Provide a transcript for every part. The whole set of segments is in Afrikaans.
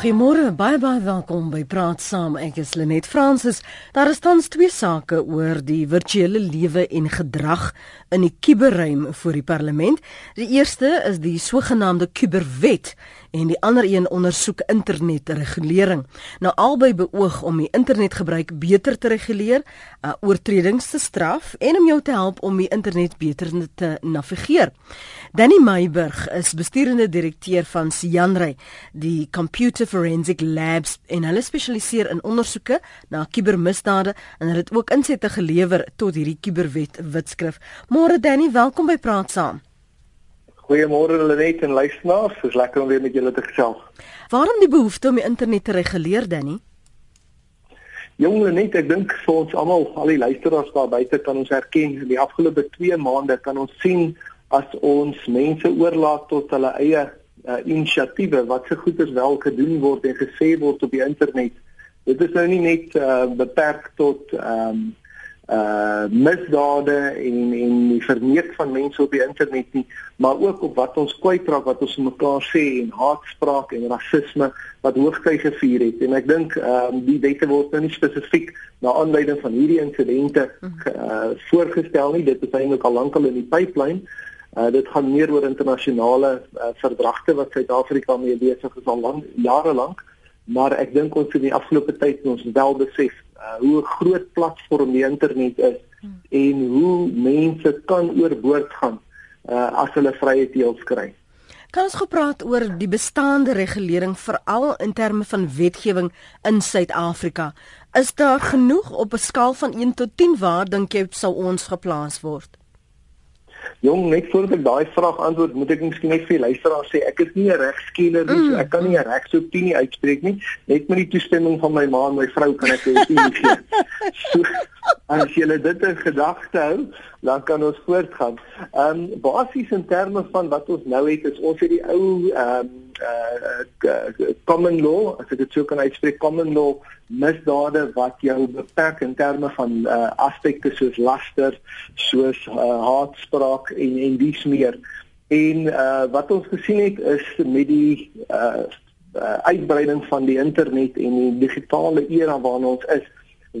Goeiemôre, baie baie welkom by Praat Saam. Ek is Lenet Fransis. Daar is tans twee sake oor die virtuele lewe en gedrag in die kuberruim voor die parlement. Die eerste is die sogenaamde kuberwet en die ander een ondersoek internetregulering. Nou albei beoog om die internetgebruik beter te reguleer, uh, oortredings te straf en om jou te help om die internet beter te navigeer. Danny Meiburg is besturende direkteur van Sianrey, die Computer Forensic Labs en hulle spesialiseer in ondersoeke na kubermisdade en hulle het ook insette gelewer tot hierdie kuberwet wetskrif. Môre Danny, welkom by Praat Saam. Goeiemôre Lenet en luisteraars, dis lekker om weer met julle te gesels. Waarom die behoefte om die internet te reguleer, Danny? Jong Lenet, ek dink vir ons almal, al die luisteraars daar buite kan ons erken, in die afgelope 2 maande kan ons sien as ons mense oorlaat tot hulle eie uh, inisiatiewe wat se goed is wel gedoen word en gesê word op die internet. Dit is nou nie net uh, beperk tot ehm um, uh misdade en en die verneek van mense op die internet nie, maar ook op wat ons kwytraak wat ons mekaar sê en haatspraak en rasisme wat hoogtyd gevier het. En ek dink ehm uh, die wette word nou nie spesifiek na aanleiding van hierdie insidente uh voorgestel nie. Dit is eintlik al lankal in die pipeline. Uh dit gaan meer oor internasionale uh, verdragte wat Suid-Afrika mee besig is al lank jare lank maar ek dink ons in die afgelope tyd ons wel besef uh, hoe groot platform die internet is hmm. en hoe mense kan oorboord gaan uh, as hulle vrye teels kry. Kan ons gepraat oor die bestaande regulering veral in terme van wetgewing in Suid-Afrika? Is daar genoeg op 'n skaal van 1 tot 10 waar dink jy sou ons geplaas word? Jong, net voordat ek daai vraag antwoord, moet ek miskien net vir die luisteraar sê ek is nie 'n regskenner nie, so ek kan nie 'n regsopinie uitspreek nie. Net met die toestemming van my ma en my vrou kan ek 'n opinie gee. So, as jy dit in gedagte hou, dan kan ons voortgaan. Ehm um, basies in terme van wat ons nou het, is ons het die ou ehm um, uh common law, as ek dit sou kan uitspreek, common law misdade wat jou beperk in terme van uh aspekte soos laster, soos uh haatspraak en en dies meer. En uh wat ons gesien het is met die uh, uh uitbreiding van die internet en die digitale era waarin ons is,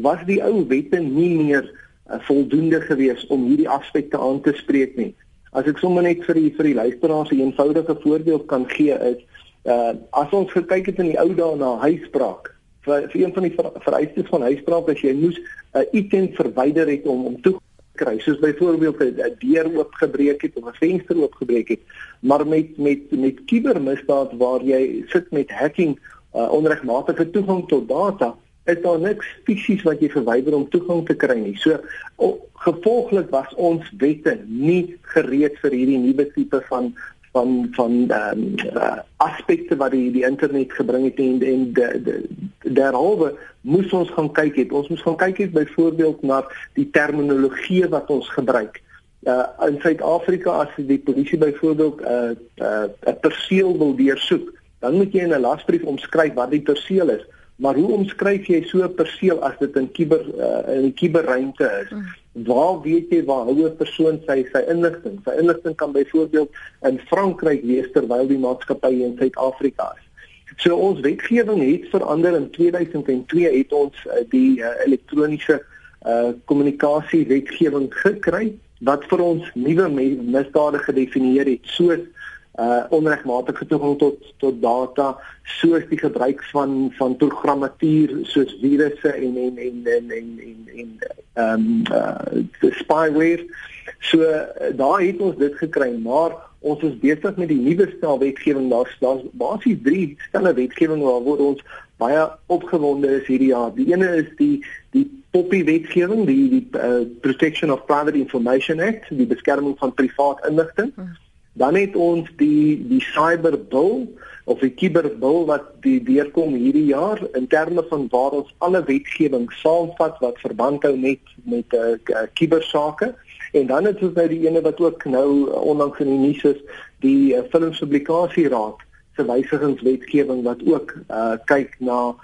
was die ou wette nie meer uh, voldoende gewees om hierdie aspekte aan te spreek nie. As ek sommer net vir die vir die luisteraars 'n eenvoudige voorbeeld kan gee is uh as ons gekyk het in die ou dae na huisbraak vir, vir een van die vereistes van huisbraak as jy moes 'n uh, item verwyder het om om toe kry soos byvoorbeeld 'n deur oopgebreek het of 'n venster oopgebreek het maar met met met kubermisdaad waar jy sit met hacking uh, onregmatige toegang tot data is daar niks fisies wat jy verwyder om toegang te kry nie. So gevolglik was ons wette nie gereed vir hierdie nuwe tipe van van van ehm um, uh, aspekte wat die die internet gebring het en en de, daaroor moes ons gaan kyk het. Ons moes gaan kyk het byvoorbeeld na die terminologie wat ons gebruik. Uh in Suid-Afrika as die polisie byvoorbeeld 'n uh, 'n uh, perseel wil deursoek, dan moet jy in 'n lasbrief omskryf wat die perseel is. Maar hoe omskryf jy so 'n perseel as dit in kiber uh, in die kiberruimte is? Mm. Waar weet jy waar hou 'n persoon sy sy inligting? Sy inligting kan byvoorbeeld in Frankryk wees terwyl die maatskappy in Suid-Afrika is. So ons wetgewing het verander in 2002 het ons uh, die uh, elektroniese uh kommunikasie wetgewing gekry wat vir ons nuwe misdade gedefinieer het soos uh onregmatige toegang tot tot data soos die gebruik van van programmatuur soos virusse en en en en en en ehm um, uh spyware. So uh, daar het ons dit gekry maar ons is besig met die nuwe stel wetgewing. Daar's daar's basies drie stelle wetgewing waaroor ons baie opgewonde is hierdie jaar. Die ene is die die poppy wetgewing die die uh, protection of private information act die beskerming van privaat inligting. Hmm Dan het ons die die cyber bill of die cyber bill wat die deurkom hierdie jaar in terme van waar ons alle wetgewing saamvat wat verband hou met met uh, uh cybersake. En dan het ons nou die ene wat ook nou onlangs in die nuus is, die uh, Filmpublikasieraad se wysigingswetgewing wat ook uh kyk na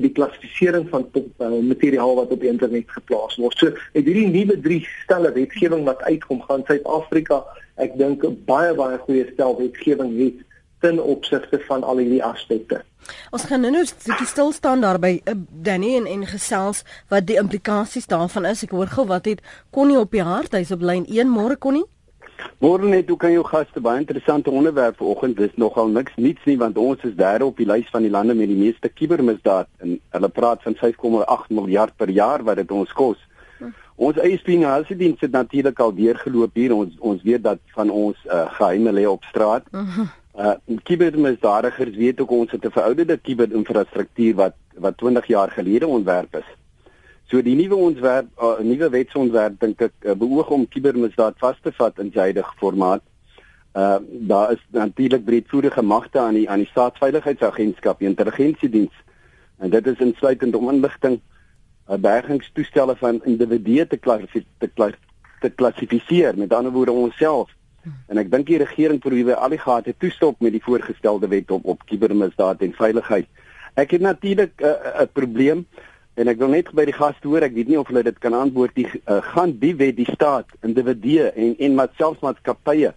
die klassifisering van uh, materiaal wat op die internet geplaas word. So, het hierdie nuwe drie stelle wetgewing wat uitkom gaan Suid-Afrika ek dink 'n baie baie goeie stel wetgewing het ten opsigte van al hierdie aspekte. Ons gaan nou net stil staan daar by uh, Danny en en gesels wat die implikasies daarvan is. Ek hoor gou wat het Connie op die hart. Hy's op lyn 1 môre Connie. Môre net hoe kan jou gaste baie interessante onderwerp vanoggend. Dis nogal niks niets nie want ons is derde op die lys van die lande met die meeste kubermisdaad en hulle praat van 5,8 miljard per jaar wat dit ons kos. Ons eie spionasiediens het natuurlik al deurgeloop hier. Ons ons weet dat van ons uh, geheime lê op straat. Uh kibermisdadigers weet ook ons het 'n verouderde kiberinfrastruktuur wat wat 20 jaar gelede ontwerp is. So die nuwe ontwerp, 'n uh, nuwe wetsontwerp dink ek uh, beoog om kibermisdaad vas te vat in huidige formaat. Uh daar is natuurlik breedvoerige magte aan die aan die staatsveiligheidsagentskap, die intelligensiediens. En dit is insluitend om inligting uh, bergingstoestelle van individue te te, te klassifiseer, met ander woorde onsself. En ek dink die regering probeer al die gate toestop met die voorgestelde wet op op kibermisdaad en veiligheid. Ek het natuurlik 'n uh, 'n probleem en ek wil net by die gaste hoor, ek weet nie of hulle dit kan antwoord die uh, gaan die wet die staat, individue en en maar selfs maatskappye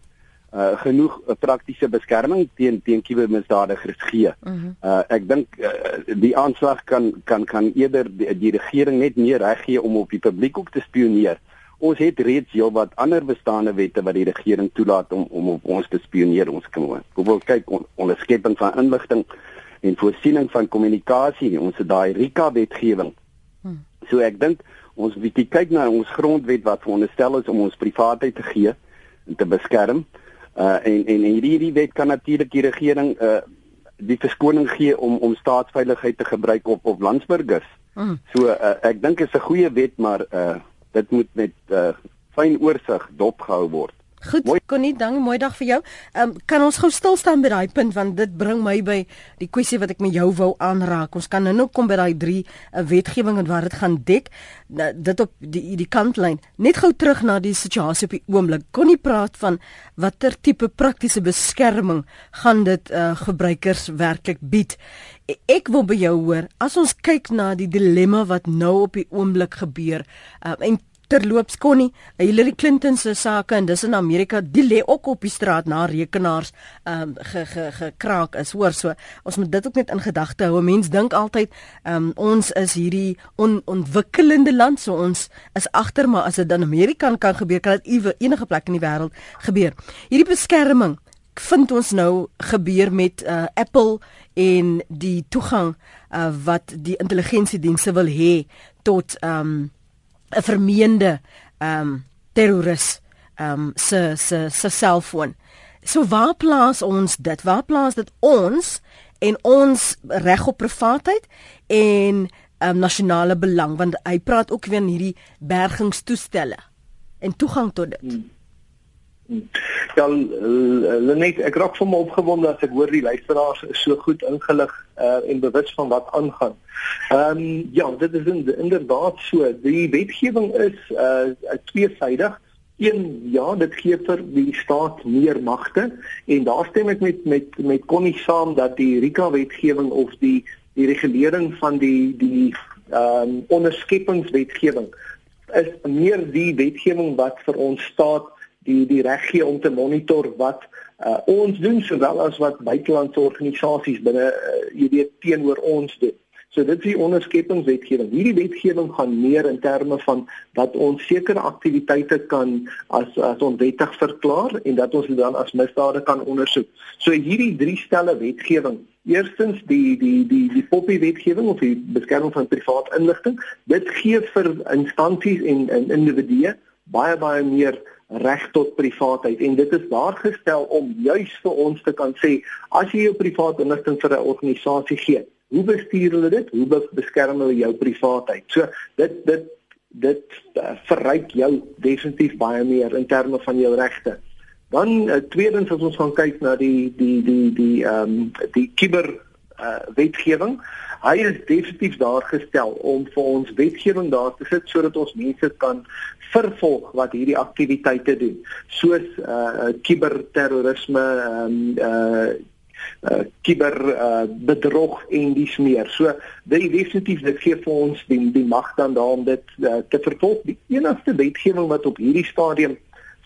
uh genoeg uh, praktiese beskerming teen teen kubermisdadigers gee. Uh, -huh. uh ek dink uh, die aanslag kan kan kan eerder die, die regering net meer reg gee om op die publiek ook te spioneer. Ons het reeds heelwat ander bestaande wette wat die regering toelaat om om op ons te spioneer. Ons kan byvoorbeeld kyk on, onderskepping van inligting en voorsiening van kommunikasie. Ons het daai RICA wetgewing. Hm. So ek dink ons moet kyk na ons grondwet wat veronderstel is om ons privaatheid te gee en te beskerm. Uh en en hierdie hierdie wet kan natuurlik die regering uh die verskoning gee om om staatsveiligheid te gebruik op op landsburgers. Mm. So uh, ek dink is 'n goeie wet maar uh dit moet met uh fyn oorsig dopgehou word. Goed, Connie, dankie, mooi dag vir jou. Ehm um, kan ons gou stil staan by daai punt want dit bring my by die kwessie wat ek met jou wou aanraak. Ons kan nou kom by daai drie uh, wetgewing en waar dit gaan dek. Nou, dit op die die kantlyn. Net gou terug na die situasie op die oomblik. Connie praat van watter tipe praktiese beskerming gaan dit uh, gebruikers werklik bied. Ek wil by jou hoor as ons kyk na die dilemma wat nou op die oomblik gebeur uh, en terloops Connie, Hillary Clinton se sake en dis in Amerika, die lê ook op die straat na rekenaars ehm um, ge, ge, gekraak is. Hoor so, ons moet dit ook net in gedagte hou. Mense dink altyd ehm um, ons is hierdie onontwikkelende land, so ons is agter, maar as dit in Amerika kan gebeur, kan dit enige plek in die wêreld gebeur. Hierdie beskerming vind ons nou gebeur met uh, Apple en die toegang uh, wat die intelligensiedienste wil hê tot ehm um, 'n vermeende ehm um, terroris ehm um, se se se selfoon. So waar plaas ons dit? Waar plaas dit ons en ons reg op privaatheid en ehm um, nasionale belang want hy praat ook weer van hierdie bergingstoestelle en toegang tot dit. Hmm. Ja, Lenet, ek raak my opgewonde as ek hoor die luisteraars is so goed ingelig uh, en bewus van wat aangaan. Ehm um, ja, dit is in, inderdaad so. Die wetgewing is uh tweesydig. Een ja, dit gee vir die staat meer magte en daar stem ek met met met Connie saam dat die RICA wetgewing of die die regulering van die die ehm um, onderskeppingswetgewing is meer die wetgewing wat vir ons staat die die reg gee om te monitor wat uh, ons doen sowel as wat buitelandse organisasies binne uh, jy weet teenoor ons doen. So dit is die onderskeppingswetgewing. Hierdie wetgewing gaan meer in terme van dat ons sekere aktiwiteite kan as as onwettig verklaar en dat ons dit dan as misdade kan ondersoek. So hierdie drie stelle wetgewing Eerstens die die die die poppy wetgewing of die beskerming van privaat inligting. Dit gee vir instansies en, en individue baie baie meer reg tot privaatheid en dit is daar gestel om juis vir ons te kan sê as jy jou privaat inligting vir 'n organisasie gee, hoe bestuur hulle dit? Hoe beskerm hulle jou privaatheid? So dit dit dit uh, verryk jou definitief baie meer in terme van jou regte. Dan uh, tweedens as ons gaan kyk na die die die die ehm um, die kiber uh, wetgewing hy is definitief daar gestel om vir ons wetgewing daar te sit sodat ons mense kan vervolg wat hierdie aktiwiteite doen soos uh kiberterrorisme ehm um, uh uh kiber uh, bedrog en dis meer. So dit definitief dit gee vir ons die die mag dan daar om dit uh, te vervolg. Die enigste wetgewing wat op hierdie stadium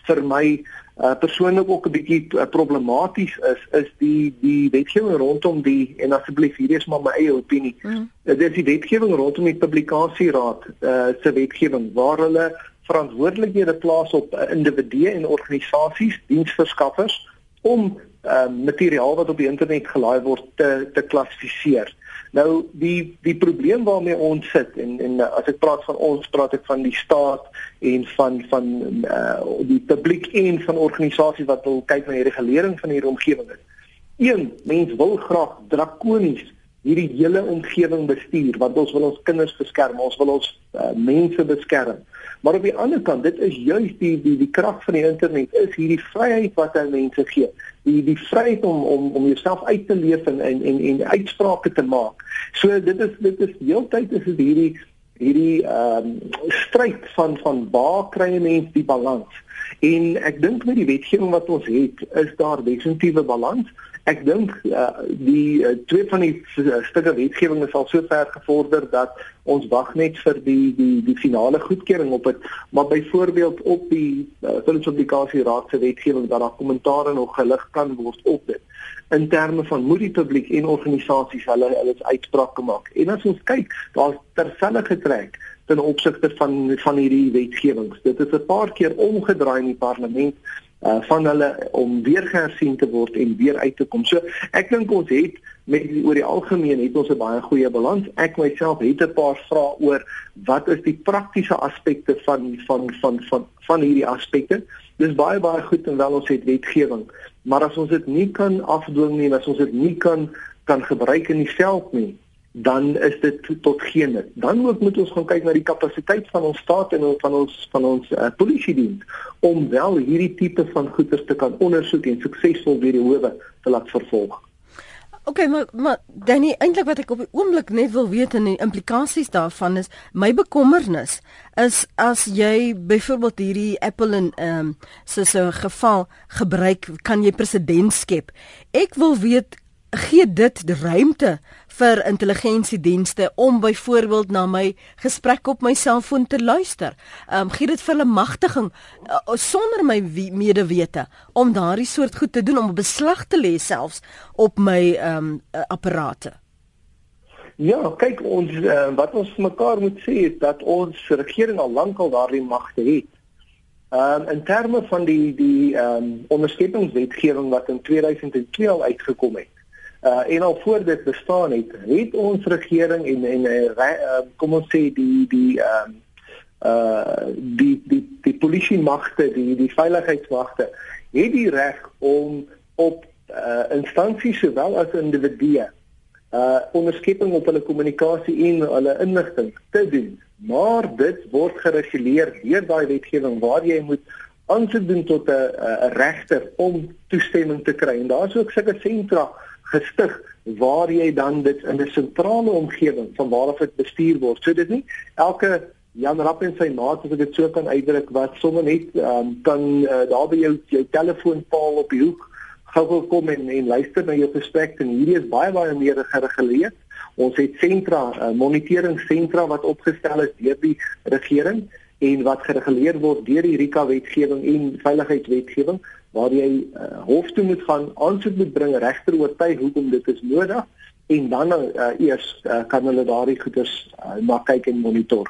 vir my uh, persoonlik ook 'n bietjie uh, problematies is is die die wetgewing rondom die en asseblief hier is maar my eie opinie. Mm. Dit is die wetgewing rondom die publikasieraad uh, se wetgewing waar hulle verantwoordelikhede plaas op uh, individue en organisasies, diensverskaffers om uh, materiaal wat op die internet gelaai word te te klassifiseer. Nou die die probleem waarmee ons sit en en uh, as ek praat van ons praat ek van die staat en van van uh, die publiek en van organisasies wat wil kyk na die regulering van hierdie omgewing is. Een mens wil graag drakonies hierdie hele omgewing bestuur want ons wil ons kinders beskerm, ons wil ons uh, mense beskerm. Maar op die ander kant, dit is juis die die die krag van die internet is hierdie vryheid wat aan mense gee. Die die vryheid om om om jouself uit te leef en en en, en uitsprake te maak. So dit is dit is heeltyd is dit hierdie hierdie ehm um, stryd van van waar kry 'n mens die balans? En ek dink met die wetgewing wat ons het, is daar definitiewe balans. Ek dink uh, die uh, twee van die uh, stukke wetgewing is al so ver gevorder dat ons wag net vir die die die finale goedkeuring op dit, maar byvoorbeeld op die uh, filmpublikasie raad se wetgewing dat daar kommentare nog gelig kan word op dit in terme van moet die publiek en organisasies hulle hulle uitsprake maak. En as ons kyk, daar's terselfde getrek ten opsigte van van hierdie wetgewings. Dit is 'n paar keer omgedraai in die parlement uh van hulle om weer gehersien te word en weer uit te kom. So ek dink ons het met oor die algemeen het ons 'n baie goeie balans. Ek myself het 'n paar vrae oor wat is die praktiese aspekte van van van van van hierdie aspekte. Dis baie baie goed en wel ons het wetgewing, maar as ons dit nie kan afdwing nie, as ons dit nie kan kan gebruik in die veld nie, dan is dit tot geen nut. Dan ook moet ons gaan kyk na die kapasiteit van ons staat en van ons van ons uh, polisie diens om wel hierdie tipe van goeder te kan ondersoek en suksesvol weer die howe te laat vervolg. OK, maar maar Danny, eintlik wat ek op die oomblik net wil weet en die implikasies daarvan is my bekommernis is as jy byvoorbeeld hierdie Apple en ehm um, so so geval gebruik, kan jy president skep. Ek wil weet gee dit ruimte vir intelligensiedienste om byvoorbeeld na my gesprek op my selfoon te luister. Ehm um, gee dit vir hulle magtiging uh, sonder my medewete om daardie soort goed te doen om beslag te lê selfs op my ehm um, apparate. Ja, kyk ons uh, wat ons mekaar moet sê is dat ons regering al lank al daardie magte het. Ehm um, in terme van die die ehm um, onderskeidingswetgewing wat in 2002 al uitgekom het uh, en al voor dit bestaan het, het ons regering en en uh, uh, kom ons sê die die ehm uh, uh die die die polisie magte, die die veiligheidsmagte het die reg om op uh instansies sowel as individue uh onderskepping op hulle kommunikasie en hulle inligting te doen. Maar dit word gereguleer deur daai wetgewing waar jy moet aansoek doen tot 'n regter om toestemming te kry. En daar's ook sulke sentra gestig waar jy dan dit in 'n sentrale omgewing van waar af dit bestuur word. So dit nie elke Jan Rapp en sy maat as ek dit so kan uitdruk wat sommer net um, kan uh, daar by jou jou telefoonpaal op die hoek gou kom en en luister na jou gesprek en hierdie is baie baie meer gereguleer. Ons het sentra, uh, moniteringssentra wat opgestel is deur die regering en wat gereguleer word deur die RICA wetgewing en veiligheidswetgewing waar jy uh, hof toe moet gaan aansoek moet bring regter oortuig hoekom dit is nodig en dan uh, eers uh, kan hulle daardie goeders uh, na kyk en monitor.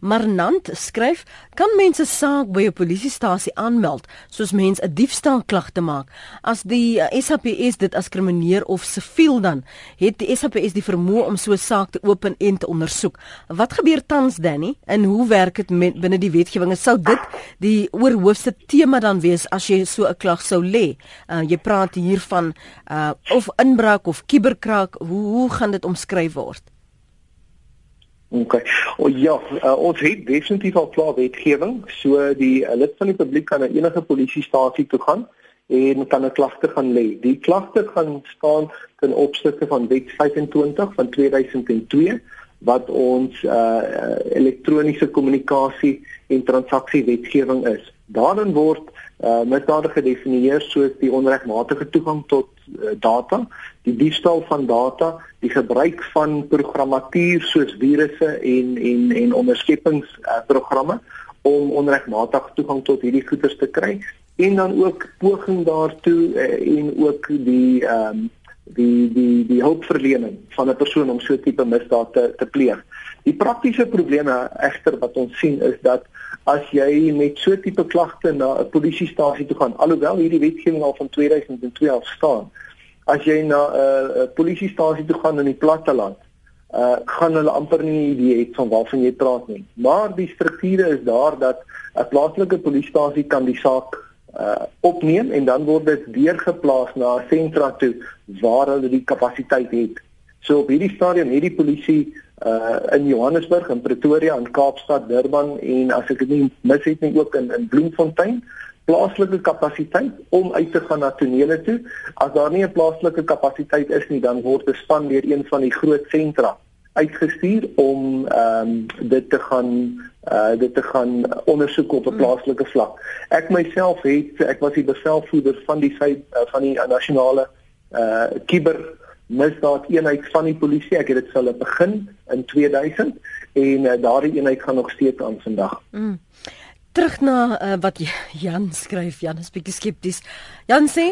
Marnant skryf: "Kan mense saak by 'n polisiestasie aanmeld soos mens 'n diefstal klag te maak? As die SAPS dit as krimineer of siviel dan, het die SAPS die vermoë om so 'n saak te open en te ondersoek. Wat gebeur tans Danny en hoe werk dit binne die wetgewing? Sou dit die oorhoofse tema dan wees as jy so 'n klag sou lê? Uh, jy praat hier van uh, of inbraak of kuberkraak, hoe hoe gaan dit omskryf word? OK. O ja, uh, ons het definitief al klaar wetgewing. So die uh, lid van die publiek kan na enige polisiestasie toe gaan en kan 'n klagte gaan lê. Die klagte gaan staan ten opsigte van Wet 25 van 2002 wat ons uh, elektroniese kommunikasie en transaksie wetgewing is. Daarin word uh, misdade gedefinieer soos die onregmatige toegang tot uh, data, die diefstal van data, die gebruik van programmatuur soos virusse en en en onderskeppingsprogramme uh, om onregmatig toegang tot hierdie goederes te kry en dan ook poging daartoe uh, en ook die ehm um, die die die hulpverlening van 'n persoon om so tipe misdaad te te pleeg. Die praktiese probleme egter wat ons sien is dat as jy met so tipe klagte na 'n polisiestasie toe gaan, alhoewel hierdie wetgewing al van 2002 af staan, as jy na 'n uh, uh, polisiestasie toe gaan in die platteland, uh gaan hulle amper nie idee het van waarvan jy praat nie. Maar die strukture is daar dat 'n plaaslike polisiestasie kan die saak uh opneem en dan word dit deurgeplaas na 'n sentra toe waar hulle die kapasiteit het. So op hierdie stadium het die polisie uh in Johannesburg en Pretoria en Kaapstad, Durban en as ek dit nie mis het nie ook in in Bloemfontein plaaslike kapasiteit om uit te gaan na tonele toe. As daar nie 'n plaaslike kapasiteit is nie, dan word 'n span deur een van die groot sentra uitgestuur om ehm um, dit te gaan uh dit te gaan ondersoek op 'n hmm. plaaslike vlak. Ek myself het ek was die bevelvoerder van die sy uh, van die nasionale uh kiber misdaad eenheid van die polisie. Ek het dit hulle begin in 2000 en uh, daardie eenheid gaan nog steeds aan vandag. Mm. Terug na uh, wat Jan skryf, Jan is bietjie skepties. Jan sê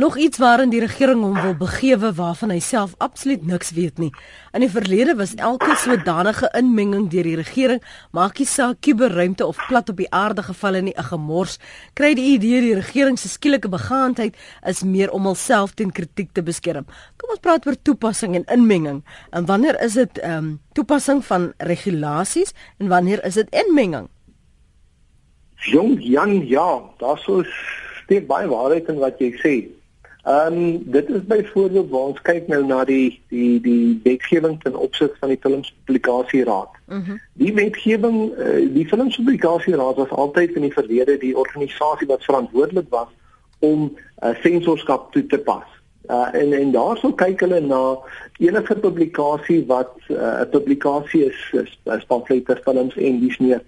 nog iets waarin die regering hom wil begewe waarvan hy self absoluut niks weet nie. In die verlede was elke sodanige inmenging deur die regering, maak nie saak kuberruimte of plat op die aarde gevalle nie, 'n gemors. Kry die idee die regering se skielike begaandheid is meer om homself teen kritiek te beskerm. Kom ons praat oor toepassing en inmenging. En wanneer is dit ehm um, toepassing van regulasies en wanneer is dit inmenging? Jong Jan, ja, daar sou steek baie waarheid in wat jy sê. Ehm um, dit is byvoorbeeld waar ons kyk nou na die die die wetgewing ten opsigte van die Filmspublikasieraad. Mhm. Mm die wetgewing uh, die Filmspublikasieraad was altyd in die verlede die organisasie wat verantwoordelik was om uh, sensorskap toe te pas. Uh, en en daarso kyk hulle na enige publikasie wat 'n uh, publikasie is, is, is pamflette, films en dis meer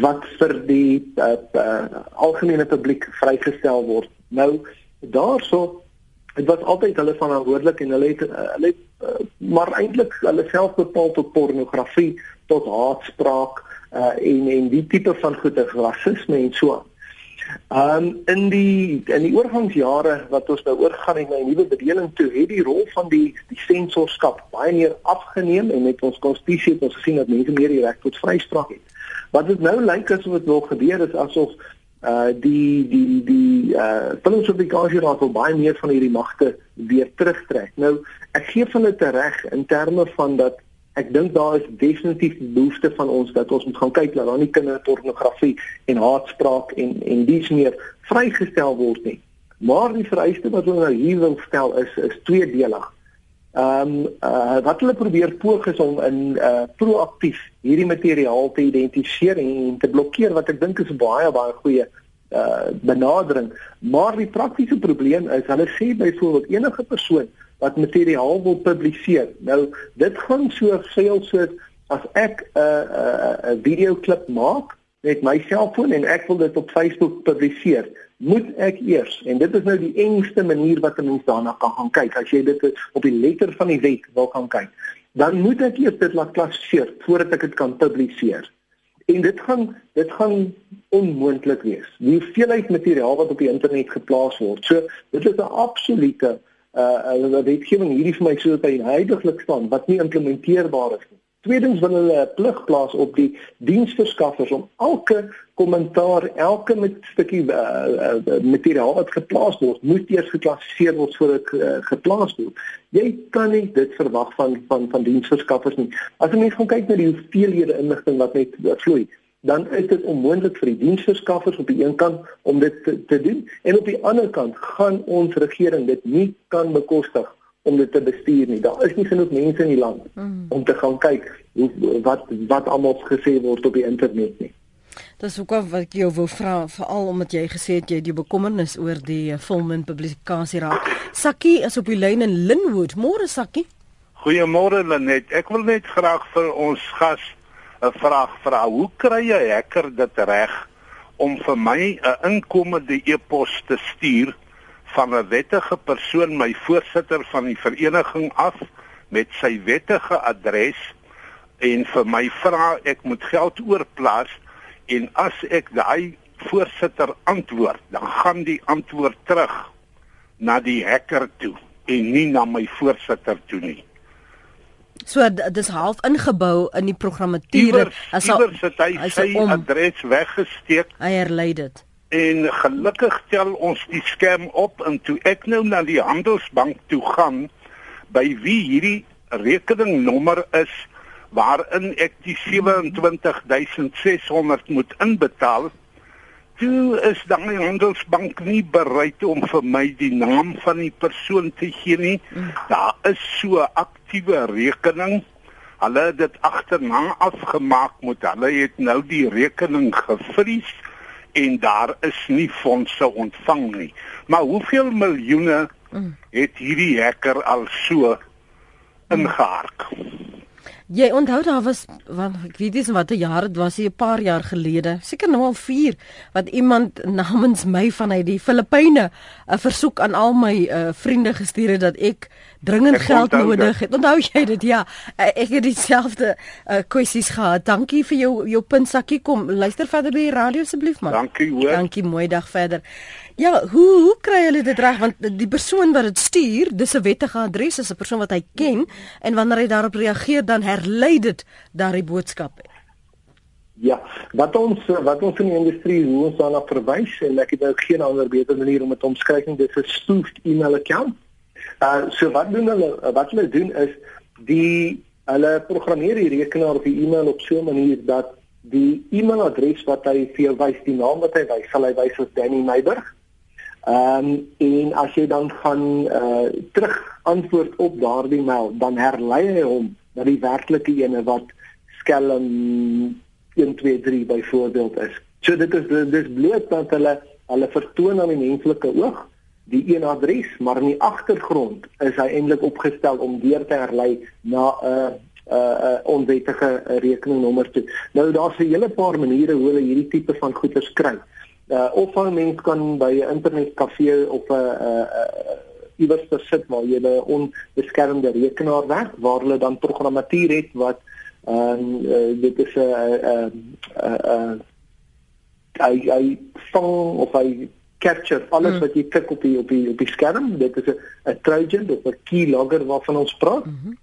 wat vir die uh, uh, algemene publiek vrygestel word. Nou daarso dit was altyd hulle verantwoordelik en hulle het uh, hulle het, uh, maar eintlik hulle self bepaal tot pornografie, tot haatspraak uh, en en die tipe van goeie rasisme en so aan. Um in die in die oorgangsjare wat ons nou oorgaan en na 'n nuwe bedeling toe het die rol van die die sensorskap baie meer afgeneem en met ons konstitusie het ons gesien dat mense meer die reg tot vryspraak het. Wat dit nou lyk asof dit wil gebeur is asof uh die die die uh filmspublikasie raad wil baie meer van hierdie magte weer terugtrek. Nou ek gee van dit reg in terme van dat ek dink daar is definitief behoefte van ons dat ons moet gaan kyk dat daar nie kinderpornografie en haatspraak en en dies meer vrygestel word nie. Maar die vereiste wat ons nou hier wil stel is is tweedelig. Ehm um, uh, wat hulle probeer poog is om in uh, proaktief hierdie materiaal te identifiseer en te blokkeer wat ek dink is baie baie goeie uh, benadering. Maar die praktiese probleem is hulle sê byvoorbeeld enige persoon wat materiaal wil publiseer. Nou dit gaan so veel soos as ek 'n uh, 'n uh, 'n video klip maak met my selfoon en ek wil dit op Facebook publiseer moet ek eers en dit is nou die engste manier wat 'n mens daarna kan gaan kyk as jy dit op die letter van die wet wil gaan kyk dan moet ek eers dit laat klassifiseer voordat ek dit kan publiseer. En dit gaan dit gaan onmoontlik wees. Die hoeveelheid materiaal wat op die internet geplaas word. So dit is 'n absolute uh, uh wetgewing hierdie vir my so dat hy heidaglik staan wat nie implementeerbaar is nie. Tweedens wil hulle 'n plig plaas op die diensverskaffers om elke kommentaar, elke met stukkie uh, uh, materiaal wat geplaas word, moet eers geklassifiseer word voordat uh, geplaas word. Jy kan nie dit verwag van van van diensverskaffers nie. As jy mens gaan kyk na die hoeveelhede inligting wat net vloei, dan is dit onmoontlik vir die diensverskaffers op die een kant om dit te, te doen en op die ander kant gaan ons regering dit nie kan bekostig om dit te bestuur nie. Daar is nie genoeg mense in die land mm. om te gaan kyk hoe wat wat almal gesê word op die internet nie. Dis ook wat ek jou wou vra veral omdat jy gesê het jy het jou bekommernis oor die eh, film en publikasie raak. Sakkie is op die lyn in Linwood. Môre Sakkie. Goeiemôre Lenet. Ek wil net graag vir ons gas 'n vraag vra. Hoe kry jy hacker dit reg om vir my 'n inkomende e-pos te stuur van 'n wettige persoon my voorsitter van die vereniging af met sy wettige adres en vir my vra ek moet geld oorplaas en as ek daai voorsitter antwoord, dan gaan die antwoord terug na die hacker toe en nie na my voorsitter toe nie. So dis half ingebou in die programmatuur as iewers het hy sy om, adres weggesteek. Hy herlei dit. En gelukkig tel ons die skerm op en toe ek nou na die handelsbank toe gaan by wie hierdie rekeningnommer is waarin ek die 27600 moet inbetaal toe is dan die handelsbank nie bereid om vir my die naam van die persoon te gee nie. Daar is so aktiewe rekening. Hulle het dit agterna afgemaak met hulle het nou die rekening gevries en daar is nie fondse ontvang nie. Maar hoeveel miljoene het hierdie hacker al so ingehark? Jy onthou daar was want ek weet nie watter jaar dit was, 'n paar jaar gelede, seker nou al 4, wat iemand namens my vanuit die Filippyne 'n versoek aan al my uh, vriende gestuur het dat ek dringend ek geld nodig het. Onthou jy dit? Ja, uh, ek het dieselfde uh, kwessies gehad. Dankie vir jou jou puntsakkie kom. Luister verder by die radio asseblief man. Dankie hoor. Dankie, mooi dag verder. Ja, hoe hoe kry hulle dit reg want die persoon wat dit stuur, dis 'n wettige adres, is 'n persoon wat hy ken en wanneer hy daarop reageer dan herlei dit daardie boodskap. Ja, wat ons wat ons in die industrie hoe ons daarna verwys en ek het nou geen ander beter manier om dit omskryf nie, dis 'n spoofed e-mail account. Uh so wat doen hulle wat hulle doen is die hulle programmeer die rekenaar of die e-mail op so 'n manier dat die e-mailadres wat hy vir jou wys, die naam wat hy wys, sal hy wys as Danny Meiberg. Ehm um, en as jy dan gaan uh terug antwoord op daardie mail, dan herlei hy hom na die werklike ene wat skelm 123 byvoorbeeld is. So dit is dis bloot dat hulle hulle vertoon aan die menslike oog die een adres, maar in die agtergrond is hy eintlik opgestel om deur te herlei na 'n uh, 'n uh, uh, onwettige rekeningnommer toe. Nou daar's 'n hele paar maniere hoe hulle hierdie tipe van goeder kry uh, of 'n mens kan by 'n internetkafee of 'n uh, uh, iewers sit waar jy 'n onbeskermde rekenaar werk waar hulle dan programmatuur het wat ehm uh, dit is 'n 'n 'n hy hy vang of hy capture alles mm. wat jy klik op die op die op die skerm dit is 'n 'n trojan of 'n keylogger waarvan ons praat mm -hmm.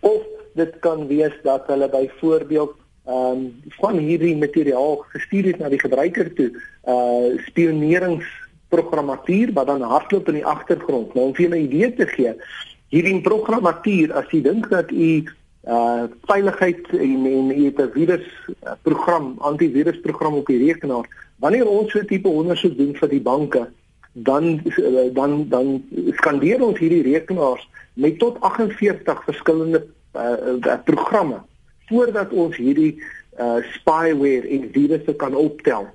of dit kan wees dat hulle byvoorbeeld ehm um, van hierdie materiaal gestuur het na die gebruiker toe uh spioneringsprogrammatuur wat dan hardloop in die agtergrond nou om vir 'n idee te gee hierdie programmatuur as jy dink dat u uh veiligheid en en u het 'n virus program antivirusprogram op die rekenaar wanneer ons so 'n tipe ondersoek doen vir die banke dan dan dan skandeer ons hierdie rekenaars met tot 48 verskillende uh, uh programme voordat ons hierdie uh spyware en virusse kan optel.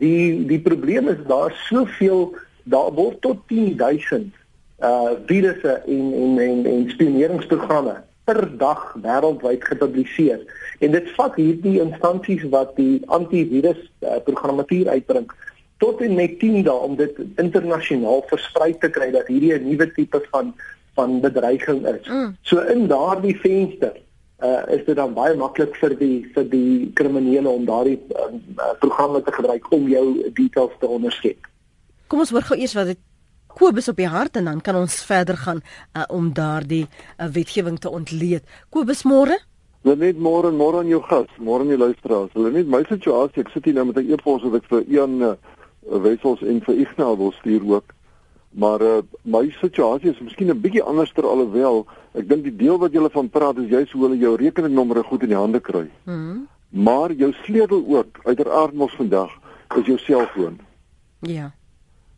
Die die probleem is daar soveel daar word tot 10000 uh virusse en en en, en spioneringsprogramme per dag wêreldwyd gepubliseer. En dit vat hierdie instansies wat die antivirus uh, programmatuur uitbring tot en met 10 dae om dit internasionaal versprei te kry dat hierdie 'n nuwe tipe van van bedreiging is. Mm. So in daardie venster uh, is dit dan baie maklik vir die vir die kriminele om daardie uh, programme te gebruik om jou details te onderskep. Kom ons hoor gou eers wat dit Kobus op die hart en dan kan ons verder gaan uh, om daardie uh, wetgewing te ontleed. Kobus môre? Wel net môre, môre aan jou gas, môre aan die luisteraars. Hulle net my situasie, ek sit hier nou met 'n e-pos wat ek vir Ian uh, Wessels en vir Ignas wil stuur ook. Maar uh, my situasie is miskien 'n bietjie anders ter alhoewel ek dink die deel wat jy van praat is juist hoe hulle jou rekeningnommer goed in die hande kry. Mhm. Mm maar jou sleutel ook uiteraard mos vandag is jou selfoon. Ja.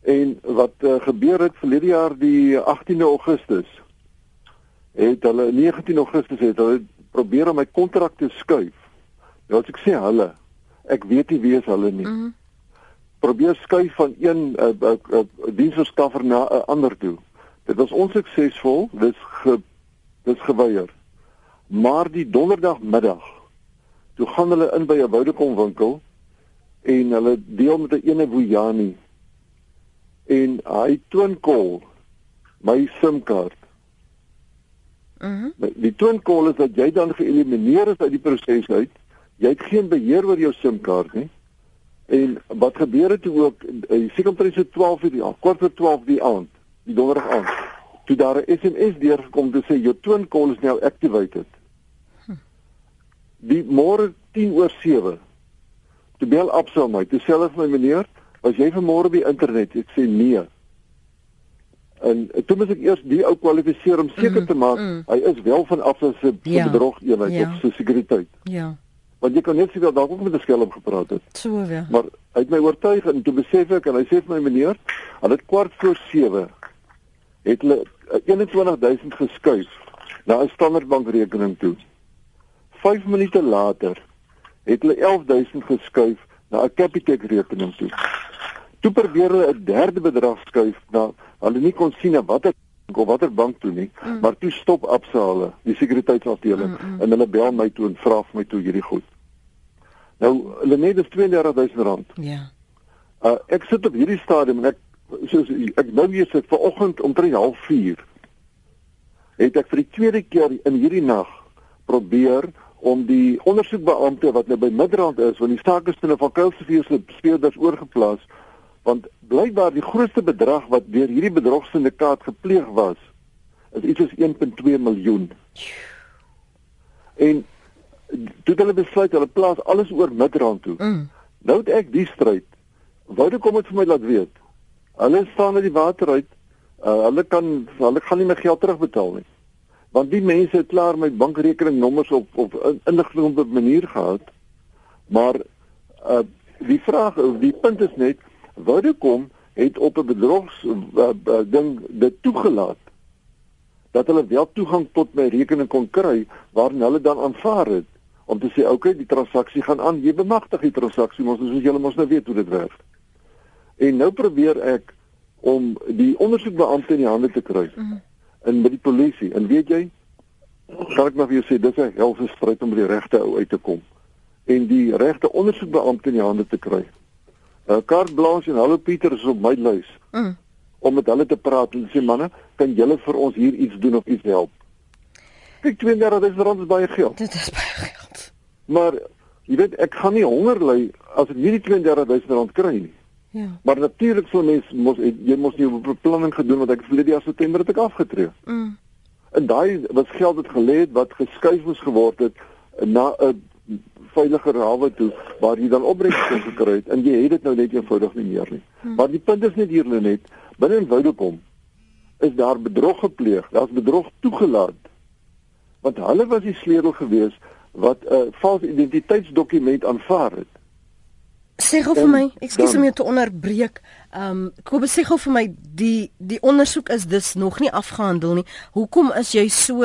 En wat uh, gebeur het verlede jaar die 18de Augustus het hulle 19 Augustus het hulle probeer om my kontrak te skuif. Nou as ek sê hulle, ek weet nie wie is hulle nie. Mhm. Mm probeer skuif van een uh, uh, uh, diensverskaffer na 'n uh, ander toe. Dit was onsuksesvol, dis ge, dis geweier. Maar die donderdagmiddag toe gaan hulle in by 'n Vodacom winkel en hulle deel met 'n ene Boyani en hy twin call my SIM-kaart. Mhm. Mm die twin call is dat jy dan geëlimineer is uit die proses uit. Jy het geen beheer oor jou SIM-kaart nie En wat gebeur het ook jy sien omtrent so 12 uur, ja, kwart voor 12 die aand, die donderdag aand. Toe daar 'n SMS deurgekom te sê your twin call is now activated. Die môre 10 oor 7. Toe bel Absa my, toe sê hulle vir my meneer, as jy vanmôre die internet, ek sê nee. En toe moet ek eers die ou kwalifiseer om seker te maak mm. hy is wel van Absa se Ja. bedrog eenheid Ja. of se sekuriteit. Ja. Want jy kan net sê dat dalk ook met 'n skelm gepraat het. So ja. Maar hy het my oortuig en toe besef ek en hy sê vir my meneer, al dit kwart voor 7 het hulle eh, 21000 geskuif na 'n Standard Bank rekening toe. 5 minute later het hulle 11000 geskuif na 'n Capitec rekening toe. Toe probeer hulle 'n derde bedrag skuif na hulle nie kon sien na watter of watter bank toe nie, mm. maar toe stop Absa hulle, die sekuriteitsafdeling mm -mm. en hulle bel my toe en vra vir my toe hierdie goed. Nou, hulle net is 32000 rand. Ja. Uh ek sit op hierdie stadium en ek soos ek nou weer sit vanoggend om 3:30 het ek vir die tweede keer in hierdie nag probeer om die ondersoekbeampte wat nou by Midrand is, want die saak is binne van Kuilsrivier se speurders oorgeplaas, want blykbaar die grootste bedrag wat deur hierdie bedrogsyndikaat gepleeg was, is iets soos 1.2 miljoen. En toe hulle besluit hulle plaas alles oor Midrand toe. Mm. Nou het ek die stryd. Woude kom dit vir my laat weet. Hulle staan uit die water uit. Uh, hulle kan hulle gaan nie my geld terugbetaal nie. Want die mense het klaar my bankrekeningnommers op op in- inligting op 'n manier gehad. Maar uh die vraag die punt is net woude kom het op 'n bedrogs uh, uh, ding dit toegelaat dat hulle wel toegang tot my rekening kon kry waarin hulle dan aanvaar het om te sê okay die transaksie gaan aan jy bemagtig die transaksie mos soos julle mos nou weet hoe dit werk en nou probeer ek om die ondersoekbeampte in die hande te kry mm en by die polisie en weet jy kan ek maar vir jou sê dis 'n helse stryd om by die regte ou uit te kom en die regte ondersoekbeampte in die hande te kry uh, Kart Blanche en Hallo Pieter is op my lys Mm. om met hulle te praat en sê manne, kan julle vir ons hier iets doen of iets help? Kyk 32000 rand is baie geld. Dit is baie geld. Maar jy weet ek gaan nie honger ly as ek nie die 32000 rand kry nie. Ja. Maar natuurlik sou mens mos jy mos nie 'n beplanning gedoen want ek verlede jaar September het ek afgetree. Mm. En daai was geld wat gelê het wat geskuif moes geword het na 'n veiliger hawe toe waar jy dan opbrengs kon gekry het en jy het dit nou net eenvoudig nie meer nie. Hmm. Maar die punt is net hier net binne in Woudekom is daar bedrog gepleeg. Daar's bedrog toegelaat. Want hulle was die sleutel gewees wat 'n uh, valse identiteitsdokument aanvaar het. Sê gou vir my, ekskuus om jou te onderbreek. Ehm um, Kobus sê gou vir my die die ondersoek is dus nog nie afgehandel nie. Hoekom is jy so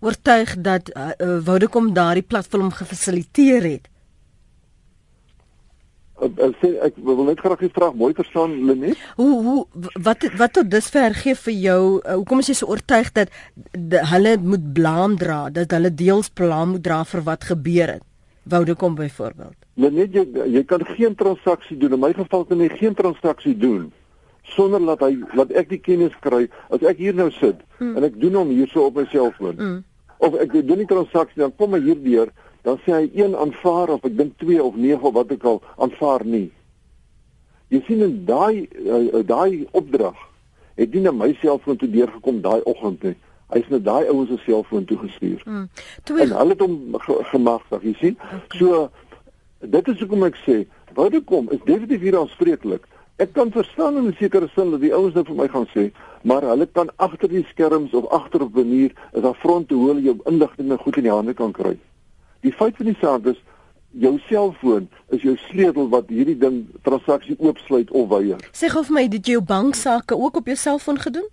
oortuig dat uh, uh, Vodacom daardie platform gefasiliteer het? Ek, ek sê ek wil net graag die vraag mooi verstaan Lenet. Hoe hoe wat wat tot dusver gee vir jou uh, hoekom is jy so oortuig dat de, hulle moet blaam dra, dat hulle deels blaam moet dra vir wat gebeur het? Vodacom byvoorbeeld. Lenet jy jy kan geen transaksie doen. In my geval kan jy geen transaksie doen sonder dat hy laat ek die kennis kry as ek hier nou sit mm. en ek doen hom hierso op my selfoon. Mm. Of ek doen die transaksie dan kom hy hierdeur dan sê hy een aanvaar of ek dink 2 of 9 of wat ook al aanvaar nie. Jy sien in daai uh, daai opdrag het nie na my selfoon toe deurgekom daai oggend nie. Hy's na daai ouens se selfoon toe gestuur. Mm. Twee En hulle het hom ge gemagtig, jy sien. Okay. So dit is hoekom ek sê, wou dit kom is definitief hier aanspreeklik. Ek kan verstaan in 'n sekere sin dat die ouens nou vir my gaan sê, maar hulle kan agter die skerms of agter op 'n manier is daar fronte hoe hulle jou inligting goed in die hande kan kry. Die feit van die saak is jou selfoon is jou sleutel wat hierdie ding transaksie oopsluit of weier. sê gou vir my, het jy jou banksaake ook op jou selfoon gedoen?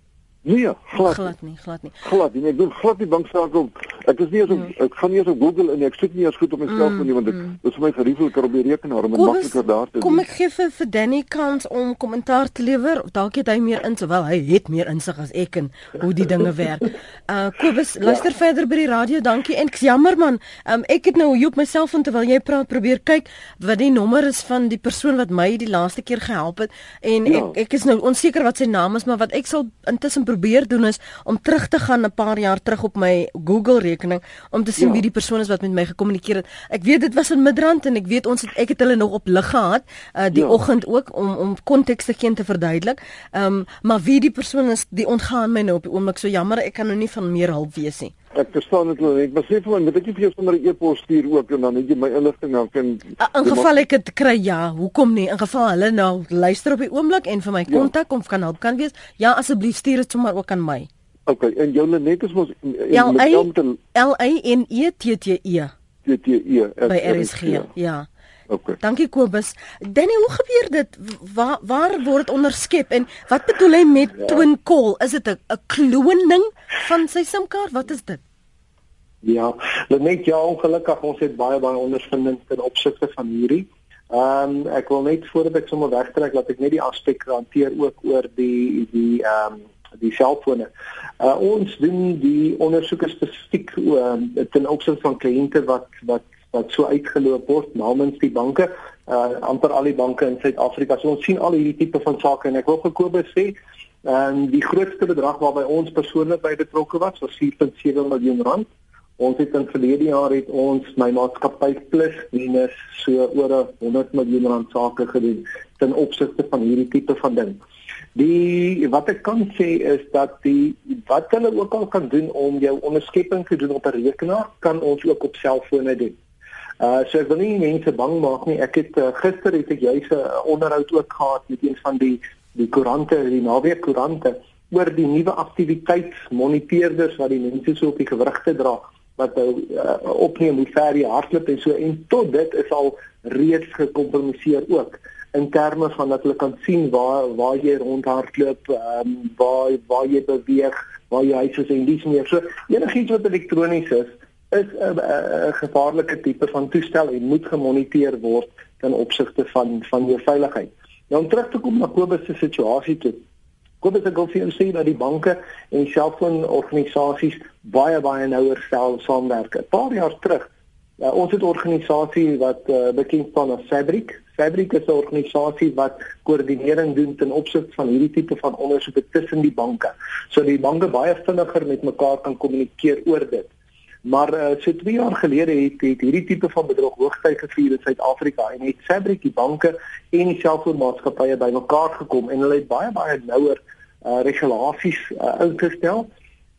Nee, glad. glad nie, glad nie. glad nie. Ek doen glad nie banksaake op. Ek is nie eens op mm. ek gaan nie eens op Google en ek soek nie eens goed op my Mm, selfoon nie want dit dit is vir my geriefliker op die rekenaar om makliker daar te Kom doen. ek gee vir, vir Danny kans om kommentaar te lewer. of Dalk het hy meer insig, wel hy het meer insig as ek in hoe die dinge werk. Uh Kobus, luister ja. verder by die radio. Dankie. En ek's jammer man. Um ek het nou op my selfoon terwyl jy praat probeer kyk wat die nommer is van die persoon wat my die laaste keer gehelp het en Ja. ek ek is nou onseker wat sy naam is, maar wat ek sal intussen probeer doen is om terug te gaan 'n paar jaar terug op my Google rekening om te sien ja. wie die persoon is wat met my gekommunikeer het. Ek weet dit was in Midrand en ek weet ons het ek het hulle nog op lig gehad uh, die ja. oggend ook om om konteks te gee en te verduidelik. Ehm um, maar wie die persoon is, die ontgaan my nou op die oomblik so jammer, ek kan nou nie van meer hulp wees nie. Ek verstaan dit wel. Ek sê vir my, moet ek vir jou sommer 'n e-pos stuur ook en dan het jy my inligting dan kan In geval ek dit kry, ja, hoekom nie? In geval hulle nou luister op die oomblik en vir my ja. kontak ja. of kan help kan wees, ja, asseblief stuur dit sommer ook aan my. OK, en jou net is mos L A N E T T E. T T E. By RSG, ja. Okay. Dankie Kobus. Danny, hoe gebeur dit? Waar waar word onderskep en wat bedoel hy met ja. twin call? Is dit 'n 'n kloning van sy SIM-kaart? Wat is dit? Ja, net ja, ongelukkig ons het baie baie ondervinding ten opsigte van hierdie. Ehm um, ek wil net voordat ek sommer wegtrek dat ek net die aspek hanteer ook oor die die ehm um, die selfone. Uh ons doen die ondersoeke spesifiek uh, ten opsigte van kliënte wat wat wat so uitgeloop word namens die banke, uh amper al die banke in Suid-Afrika. So ons sien al hierdie tipe van sake en ek wil gekoop sê en um, die grootste bedrag waarby ons persoonlik by betrokke was was 4.7 miljoen rand. Ons het in verlede jaar het ons my maatskappy plus minus so oor 100 miljoen rand sake gedoen ten opsigte van hierdie tipe van ding. Die wat ek kan sê is dat die wat hulle ook al kan doen om jou onderskepping te doen op 'n rekenaar, kan ons ook op selfone doen. Uh so ek wil nie mense bang maak nie. Ek het uh, gister het ek juis 'n uh, onderhoud ook gehad met een van die die koerante, die naweek koerante oor die nuwe aktiwiteitsmoniteerders wat die mense so op die gewrigte dra wat nou uh, opneem hoe ver jy hardloop en so en tot dit is al reeds gekompromiseer ook in terme van dat hulle kan sien waar waar jy rondhardloop, ehm um, waar waar jy beweeg, waar jy huis is en dis meer. So enigiets wat elektronies is, is 'n gevaarlike tipe van toestel en moet gemoniteer word ten opsigte van van jou veiligheid. Nou om terug te kom na Kobus se situasie toe. Kobus het gou vir ons sê dat die banke en selfoonorganisasies baie baie nouer stel saamwerk. 'n Paar jaar terug, uh, ons het 'n organisasie wat uh, bekend staan as Fabric. Fabric is 'n organisasie wat koördinering doen ten opsigte van hierdie tipe van ondersoeke tussen die banke. So die banke baie vinniger met mekaar kan kommunikeer oor dit. Maar uh, so 2 jaar gelede het, het hierdie tipe van bedrog hoogtyd gevier in Suid-Afrika en het Fabric die banke en die selfoonmaatskappye bymekaar gekom en hulle het baie baie nouer uh, regulasies uh, ingestel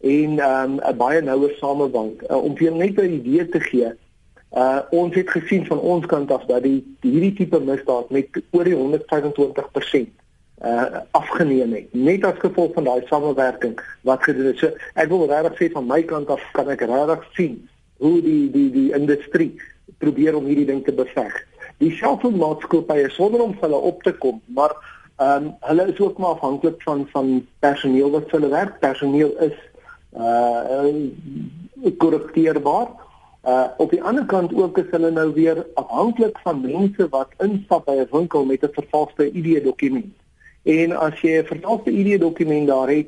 en um, 'n baie nouer samewerking uh, om vir net 'n idee te gee. Uh ons het gesien van ons kant af dat die, die hierdie tipe misdaad met oor die 125% uh afgeneem het net as gevolg van daai samewerking wat gedoen is. So ek wil regtig sê van my kant af kan ek regtig sien hoe die die die industrie probeer om hierdie ding te beveg. Die selfoonmaatskappye sonder om hulle op te kom, maar ehm um, hulle is ook maar afhanklik van van personeel wat hulle werk. Personeel is uh korrupteerbaar. Uh op die ander kant ook is hulle nou weer afhanklik van mense wat instap by 'n winkel met 'n vervalste ID-dokument. En as jy 'n vervalste ID-dokument daar het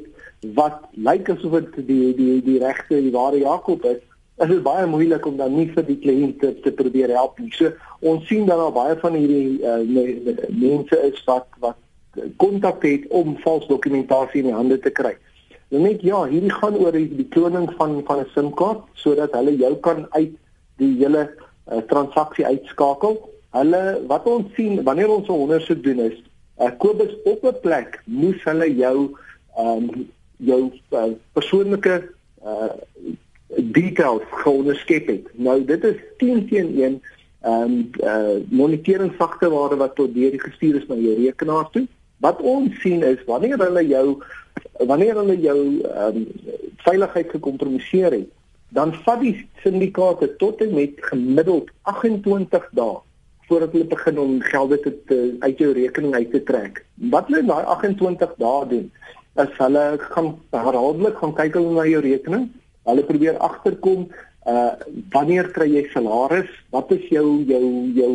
wat lyk asof dit die die die regte die ware Jakob is, is dit baie moeilik om dan nie vir die kliënt te, te probeer help nie. So ons sien dan al baie van hierdie uh, mense is wat wat kontak het om vals dokumentasie in die hande te kry. Nou net ja, hierdie gaan oor die, die kloning van van 'n SIM-kaart sodat hulle jou kan uit die hele uh, transaksie uitskakel. Hulle wat ons sien wanneer ons 'n ondersoek doen is, uh, Kobus op 'n plek moes hulle jou ehm um, jou uh, persoonlike uh, details geonderskep het. Nou dit is 10 teen 1 ehm um, uh, moniteringfakte wat tot deur gestuur is na jou rekenaar toe. Wat ons sien is wanneer hulle jou wanneer hulle jou ehm um, veiligheid gekompromiseer het, dan vat die syndikaate tot en met gemiddeld 28 dae voordat hulle begin om gelde te, te uit jou rekening uit te trek. Wat hulle in daai 28 dae doen, is hulle gaan herhaaldelik gaan kyk hulle na jou rekening. Hulle probeer agterkom uh wanneer kry jy salaris? Wat is jou jou jou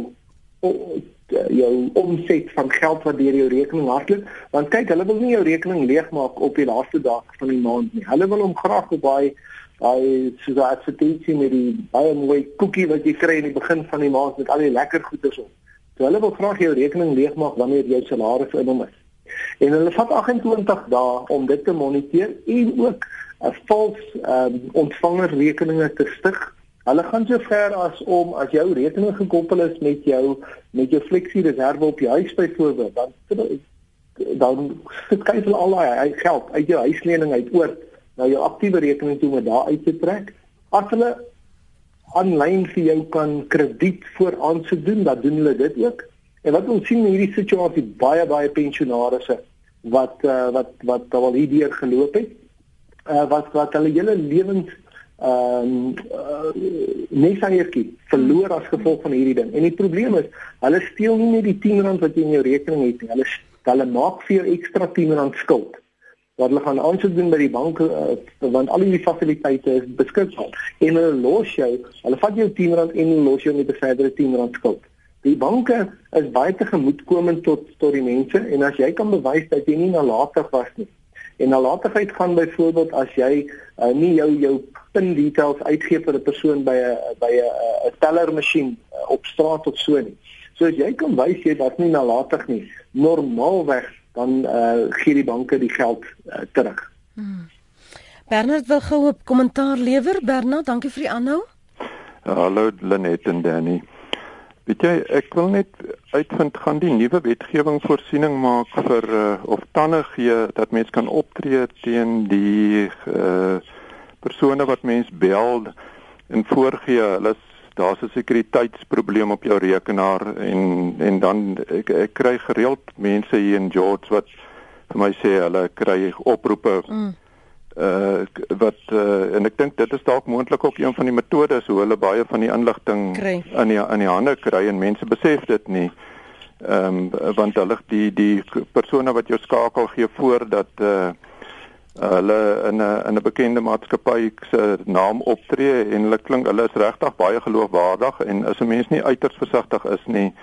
jou omset van geld wat deur jou rekening hardloop want kyk hulle wil nie jou rekening leegmaak op die laaste dag van die maand nie hulle wil hom graag op daai daai soos 'n advertensie met die baie mooi koekie wat jy kry in die begin van die maand met al die lekker goeders op so hulle wil graag jou rekening leegmaak wanneer jou salaris in hom is En hulle vat 28 dae om dit te moniteer en ook 'n vals um, ontvangerrekeninge te stig. Hulle gaan so ver as om as jou rekening gekoppel is met jou met jou fleksie reserve op jou huis byvoorbeeld, dan dan kyk hulle al daai geld uit jou huislening uit oor na jou aktiewe rekening toe om daar uit te trek. As hulle aanlyn vir jou kan krediet voor aansoek doen, dan doen hulle dit ook. En wat ons sien in hierdie situasie baie baie pensionaarsse wat uh, wat wat al hierdeur geloop het. Uh, wat wat hulle hele lewens ehm um, uh, net saiertjie verloor as gevolg van hierdie ding. En die probleem is, hulle steel nie net die 10 rand wat jy in jou rekening het nie. Hulle hulle maak vir jou ekstra 10 rand skuld. Wat hulle gaan aansoek doen by die bank uh, want al die fasiliteite is beskikbaar. En hulle los jou, hulle vat jou 10 rand en hulle los jou met 'n verdere 10 rand skuld. Die banke is baie te gemoedkomend tot tot die mense en as jy kan bewys dat jy nie nalatig was nie. En nalatigheid gaan byvoorbeeld as jy uh, nie jou jou pin details uitgee vir 'n persoon by 'n by 'n 'n tellermasjien uh, op straat of so nie. So as jy kan wys jy was nie nalatig nie, normaalweg dan uh, gee die banke die geld uh, terug. Hmm. Bernard wil gou 'n kommentaar lewer. Bernard, dankie vir die aanhou. Hallo Lenet en Danny. Weet jy, ek wil net uitvind gaan die nuwe wetgewing voorsiening maak vir uh, of tande gee dat mens kan optree teen die uh, persone wat mens bel en voorgee hulle daar's 'n sekuriteitsprobleem op jou rekenaar en en dan ek, ek kry gereeld mense hier in George wat vir my sê hulle kry oproepe mm uh wat uh, en ek dink dit is dalk moontlik ook een van die metodes hoe hulle baie van die inligting in die in die hande kry en mense besef dit nie. Ehm um, want hulle die die persone wat jou skakel gee voor dat uh hulle in 'n in 'n bekende maatskappy se naam optree en hulle klink hulle is regtig baie geloofwaardig en as 'n mens nie uiters versigtig is nie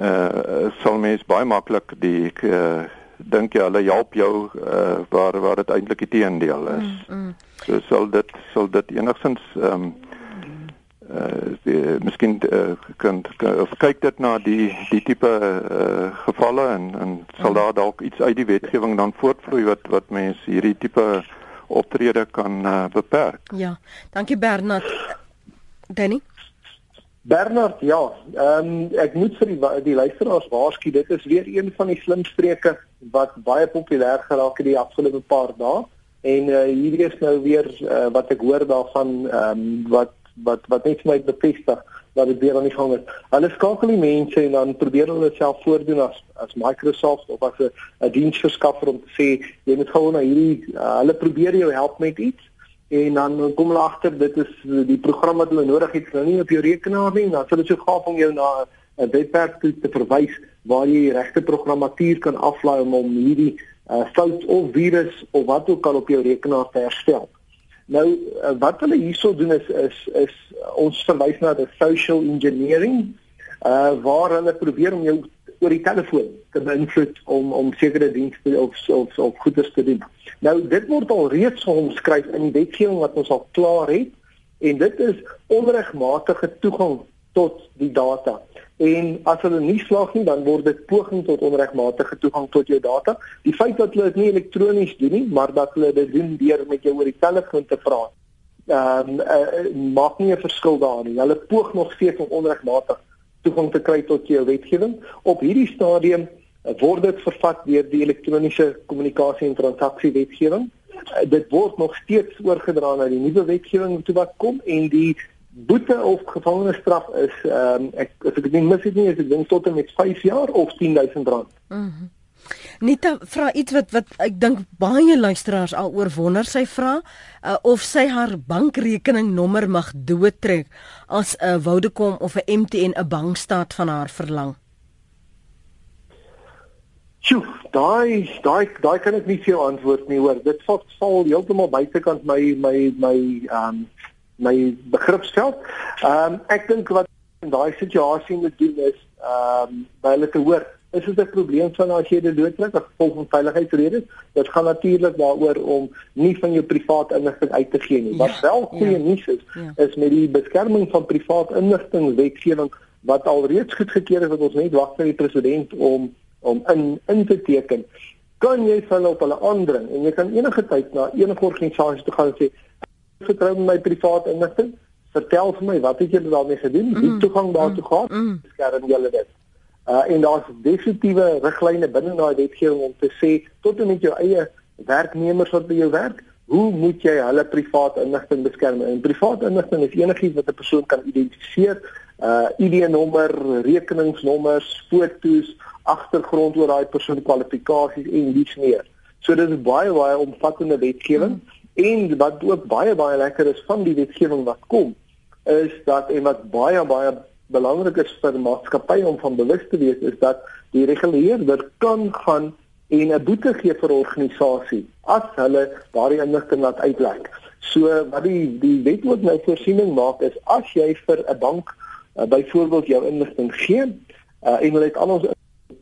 uh sal mens baie maklik die uh dink jy hulle help jou uh, waar waar dit eintlik die teendeel is. Mm, mm. So sal dit sal dit enigstens ehm um, uh miskien uh, kan, of kyk dit na die die tipe uh, gevalle en en sal daar dalk iets uit die wetgewing dan voortvloei wat wat mense hierdie tipe optrede kan uh, beperk. Ja. Dankie Bernard. Danny Bernard, ja, ehm um, ek moet vir die die luisteraars waarsku, dit is weer een van die slim streke wat baie populêr geraak het die afgelope paar dae en uh, hierdie is nou weer uh, wat ek hoor daarvan ehm um, wat wat wat net my bevestig dat dit weer aan die gang is. Hulle skakel die mense en dan probeer hulle self voordoen as as Microsoft of as 'n 'n diensverskaffer om te sê jy moet gou na hierdie uh, hulle probeer jou help met iets en dan kom hulle agter dit is die program wat hulle nodig het nou nie op jou rekenaar nie dan sal dit so gaaf om jou na 'n webwerf te verwys waar jy die regte programmatuur kan aflaai om om hierdie uh, fout of virus of wat ook al op jou rekenaar te herstel. Nou uh, wat hulle hierso doen is is is uh, ons verwys na die social engineering uh waar hulle probeer om jou oor die telefoon te beïnvloed om om sekere dienste of of of goederes te doen. Nou dit word al reeds omskryf in die wetgewing wat ons al klaar het en dit is onregmatige toegang tot die data. En as hulle nie slaag nie, dan word dit poging tot onregmatige toegang tot jou data. Die feit dat hulle dit nie elektronies doen nie, maar dat hulle dit doen deur met jou oor die telefoon te praat, ehm um, uh, maak nie 'n verskil daar nie. Hulle poog nog steeds om onregmatig toegang te kry tot jou wetgewing. Op hierdie stadium uh, word dit vervat deur die elektroniese kommunikasie en transaksie wetgewing. Uh, dit word nog steeds oorgedra na die nuwe wetgewing toe wat kom en die boete of gevangenisstraf is ehm um, ek as ek dit nie mis het nie is dit ding tot en met 5 jaar of 10000 rand. Mhm. Mm Nita vra iets wat wat ek dink baie luisteraars al oor wonder. Sy vra uh, of sy haar bankrekeningnommer mag doodtrek as 'n uh, Vodacom of 'n MTN 'n bankstaat van haar verlang. Sjoe, daai daai daai kan ek nie vir jou antwoord nie hoor. Dit val val heeltemal buitekant my my my ehm um, my begripsveld. Ehm um, ek dink wat in daai situasie moet doen is ehm um, by hulle te hoor is dit 'n probleem van as jy dit doodtrek as gevolg van veiligheidsredes. Dit gaan natuurlik daaroor om nie van jou privaat inligting uit te gee nie. Ja, wat wel goeie ja, nuus is, ja. is met die beskerming van privaat inligting wetgewing wat alreeds goedgekeur is wat ons net wag vir die president om om in in te teken, kan jy hulle op hulle aandring en jy kan enige tyd na enige organisasie toe gaan en sê vertrou my privaat inligting. Vertel vir my wat het julle daarmee gedoen? Wie mm, toegang daartoe mm, gehad? Mm. Skerm julle dit. Uh en daar's definitiewe riglyne binne daai wetgewing om te sê tot en met jou eie werknemers wat by jou werk, hoe moet jy hulle privaat inligting beskerm? En privaat inligting is enigiets wat 'n persoon kan identifiseer, uh ID-nommer, rekeningsnommers, foto's, agtergrond oor daai persoon kwalifikasies en dies meer. So dit is baie baie omvattende wetgewing. Mm. En wat ook baie baie lekker is van die wetgewing wat kom, is dat en wat baie baie belangrik is vir maatskappye om van bewus te wees is dat die reguleerder kan gaan en 'n boete gee vir 'n organisasie as hulle daardie inligting laat uitlek. So wat die die wet ook nou voorsiening maak is as jy vir 'n bank uh, byvoorbeeld jou inligting gee uh, en hulle het al ons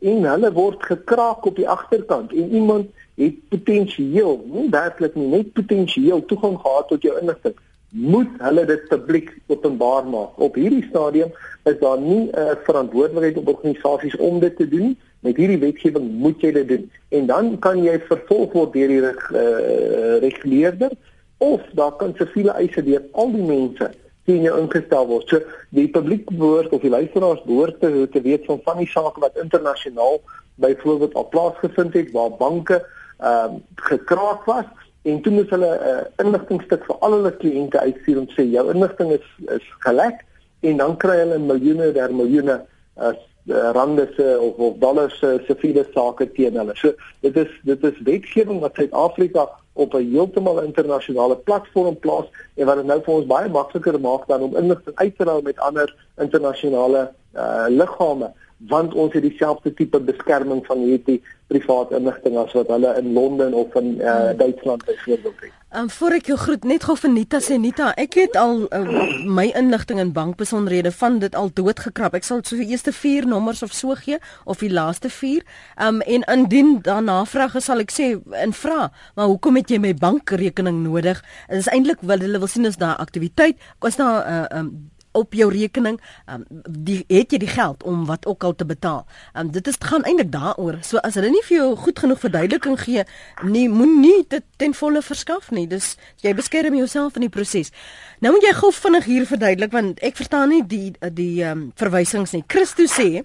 en hulle word gekraak op die agterkant en iemand het potensieel, nie werklik nie, net potensieel toegang gehad tot jou inligting, moet hulle dit publiek openbaar maak. Op hierdie stadium is daar nie 'n uh, verantwoordelikheid op organisasies om dit te doen. Met hierdie wetgewing moet jy dit doen. En dan kan jy vervolg word deur die uh, reguleerder of daar kan siviele eise deur al die mense sien jou ingestel word. So die publiek behoort of die luisteraars behoort te, te weet van van die sake wat internasionaal byvoorbeeld al plaasgevind het waar banke ehm uh, gekraak was en toe moes hulle 'n uh, inligtingstuk vir al hulle kliënte uitstuur om sê jou inligting is is gelek en dan kry hulle miljoene der miljoene as uh, rande se of of dollars se siviele sake teen hulle. So dit is dit is wetgewing wat Suid-Afrika op 'n heeltemal internasionale platform plaas en wat dit nou vir ons baie makliker maak dan om inligting uit te ruil met ander internasionale uh, liggame want ons het dieselfde tipe beskerming van hierdie private inligting as wat hulle in Londen of in uh, Duitsland byvoorbeeld het. Um, voor ek jou groet net gou vir Nita sê Nita, ek het al uh, my inligting in bankbesonderhede van dit al doodgekrap. Ek sal so die eerste 4 nommers of so gee of die laaste 4. Um en indien daarna vrae sal ek sê en vra, maar hoekom het jy my bankrekening nodig? Dit is eintlik wat hulle wil sien is daar aktiwiteit, is daar 'n uh, um op jou rekening, um, die het jy die geld om wat ook al te betaal. Um, dit is gaan eintlik daaroor. So as hulle nie vir jou goed genoeg verduideliking gee, nie moenie dit ten volle verskaf nie. Dis jy beskerm jouself in die proses. Nou moet jy gou vinnig hier verduidelik want ek verstaan nie die die um, verwysings nie. Christus sê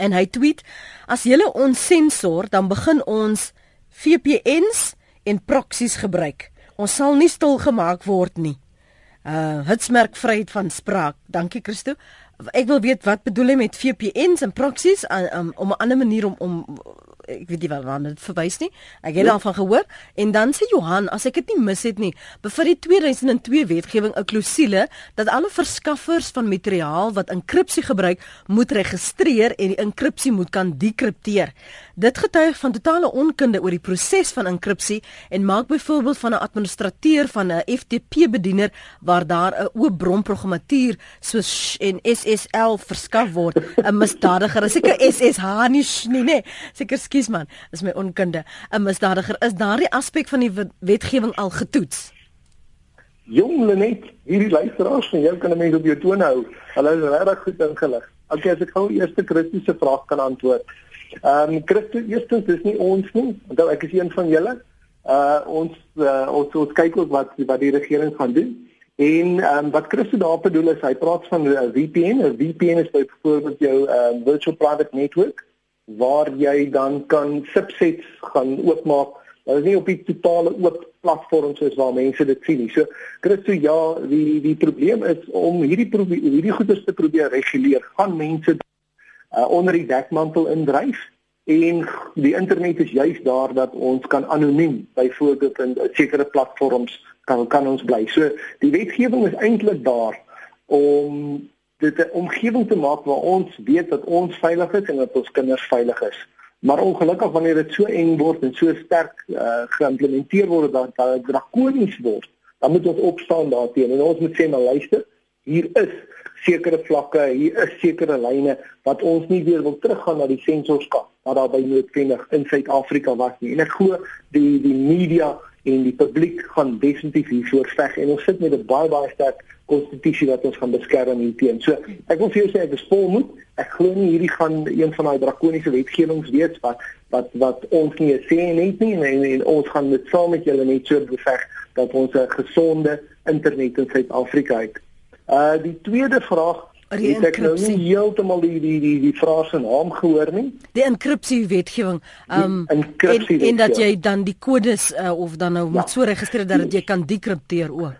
en hy tweet as jy ons sensor dan begin ons VPNs en proxies gebruik. Ons sal nie stil gemaak word nie uh hitsmerk vryheid van spraak. Dankie Christo. Ek wil weet wat bedoel jy met VPNs en proxies uh, um, om 'n ander manier om om ek weet nie waarna dit verwys nie. Ek het daarvan gehoor en dan sê Johan, as ek dit nie mis het nie, bevat die 2002 wetgewing 'n klousule dat alle verskaffers van materiaal wat enkripsie gebruik, moet registreer en die enkripsie moet kan dekripteer. Dit getuig van totale onkunde oor die proses van enkripsie en maak byvoorbeeld van 'n administrateur van 'n FTP bediener waar daar 'n oop bronprogrammatuur soos en SSL verskaf word, 'n misdadiger. Is ek 'n SSH nie nie, nee. Seker ekskuus man, is my onkunde. 'n Misdadiger is daardie aspek van die wetgewing al getoets. Jong Lenet, hierdie luisteraars van jou kan 'n mens op jou toon hou. Hulle is regtig goed ingelig. Okay, as ek gou eers die Christus vraag kan antwoord. Ehm um, Christus, eerstens is nie ons nie, want ek is een van julle. Uh ons uh, ons ons kyk ook wat wat die regering gaan doen. En ehm um, wat Christus daar bedoel is, hy praat van 'n uh, VPN. 'n VPN is byvoorbeeld jou ehm uh, virtual private network waar jy dan kan subsets gaan oopmaak. Dit is nie op die totale oop platform soos waar mense dit sien nie. So Christo ja, die die probleem is om hierdie hierdie goeders te probeer reguleer. Gaan mense uh, onder die dekmantel indryf en die internet is juis daar dat ons kan anoniem byvoorbeeld in sekere platforms kan kan ons bly. So die wetgewing is eintlik daar om dit 'n omgewing te maak waar ons weet dat ons veilig is en dat ons kinders veilig is. Maar ongelukkig wanneer dit so eng word en so sterk uh, geïmplementeer word dat dit drakonies word, dan moet ons opstaan daarteen en ons moet sê maar luister, hier is sekere vlakke, hier is sekere lyne wat ons nie weer wil teruggaan na die sensorskap wat daar by noodwendig in Suid-Afrika was nie. En ek glo die die media en die publiek gaan definitief hiervoor veg en ons sit met 'n baie baie sterk konstitusie wat ons gaan beskerm hierteen. So ek wil vir jou sê ek is vol moed. Ek glo nie hierdie gaan een van daai drakoniese wetgewings wees wat wat wat ons nie sê net nie en, en ons gaan dit saam met julle net so beveg dat ons 'n gesonde internet in Suid-Afrika het. Uh die tweede vraag Die het ek nou nie heeltemal die die die die vraag se naam gehoor nie. Die enkripsie wetgewing. Um Die enkripsie en, en dat jy dan die kodes uh, of dan nou Ja. moet so registreer dat jy kan dekripteer ook.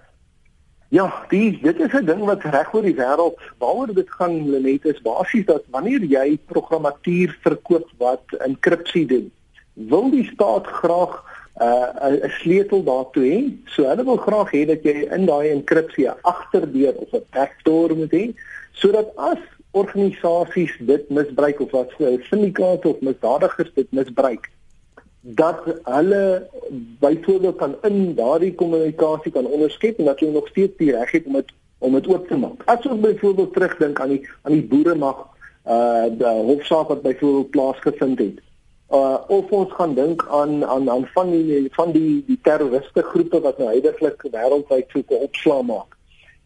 Ja, die dit is 'n ding wat reg oor die wêreld waaroor dit gaan Lenet is basies dat wanneer jy programmatuur verkoop wat enkripsie doen, wil die staat graag 'n uh, sleutel daartoe hê. So hulle wil graag hê dat jy in daai enkripsie 'n agterdeur of 'n backdoor moet hê sodat as organisasies dit misbruik of wat syndikaate of misdadigers dit misbruik dat hulle byvoorbeeld kan in daardie kommunikasie kan onderskep en dat jy nog steeds die reg het om dit om dit oop te maak. As ons byvoorbeeld terugdink aan die aan die boere mag uh die hofsaak wat byvoorbeeld plaasgevind het. Uh of ons gaan dink aan aan aan van die van die die terroriste groepe wat nou heidaglik wêreldwyd so 'n opslaa maak.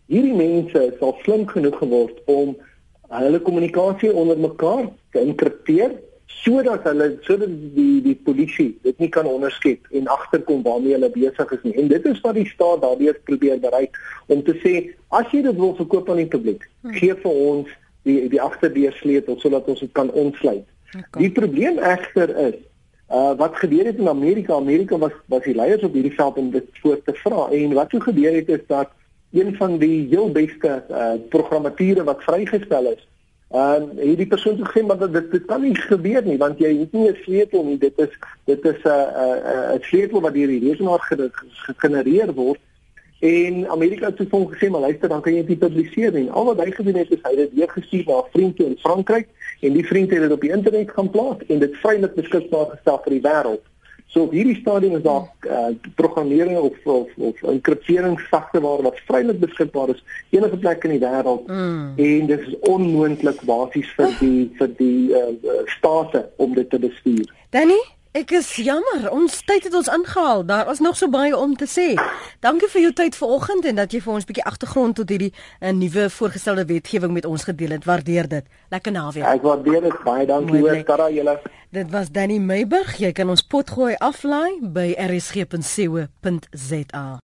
Hierdie mense is al slim genoeg geword om hulle kommunikasie onder mekaar te enkripteer sodat hulle sodat die die polisie dit nie kan onderskep en agterkom waarmee hulle besig is nie. En dit is wat die staat daardeur probeer bereik om te sê as jy dit wil verkoop aan die publiek, gee vir ons die die agterdeur sleutel sodat ons dit kan ontsluit. Okay. Die probleem egter is uh wat gebeur het in Amerika? Amerika was was die leiers op hierdie veld om dit voor te vra en wat so gebeur het is dat een van die heel beste uh programmature wat vrygestel is, uh hierdie persoon het gesê maar dit, dit kan nie gebeur nie want jy het nie 'n sleutel nie. Dit is dit is 'n 'n 'n sleutel wat deur die rekenaar ge- gegenereer word. En Amerika het toe hom gesê maar luister dan kan jy dit publiseer. En al wat hy gedoen het is hy het dit weer gestuur na 'n vriend in Frankryk en die vriend het dit op die internet gaan plaas en dit vrylik beskikbaar gestel vir die wêreld. So op hierdie stadium is daar uh, programmering of of of enkripteringssagteware wat vrylik beskikbaar is enige plek in die wêreld Mm. en dit is onmoontlik basies vir die vir die uh, uh, state om dit te bestuur. Danny, ek is jammer. Ons tyd het ons ingehaal. Daar was nog so baie om te sê. Dankie vir jou tyd vanoggend en dat jy vir ons 'n bietjie agtergrond tot hierdie uh, nuwe voorgestelde wetgewing met ons gedeel het. Waardeer dit. Lekker naweek. Ek waardeer dit baie dankie hoor. Tara julle. Dit was Danny Meiburg. Jy kan ons potgooi aflaai by rsg.co.za.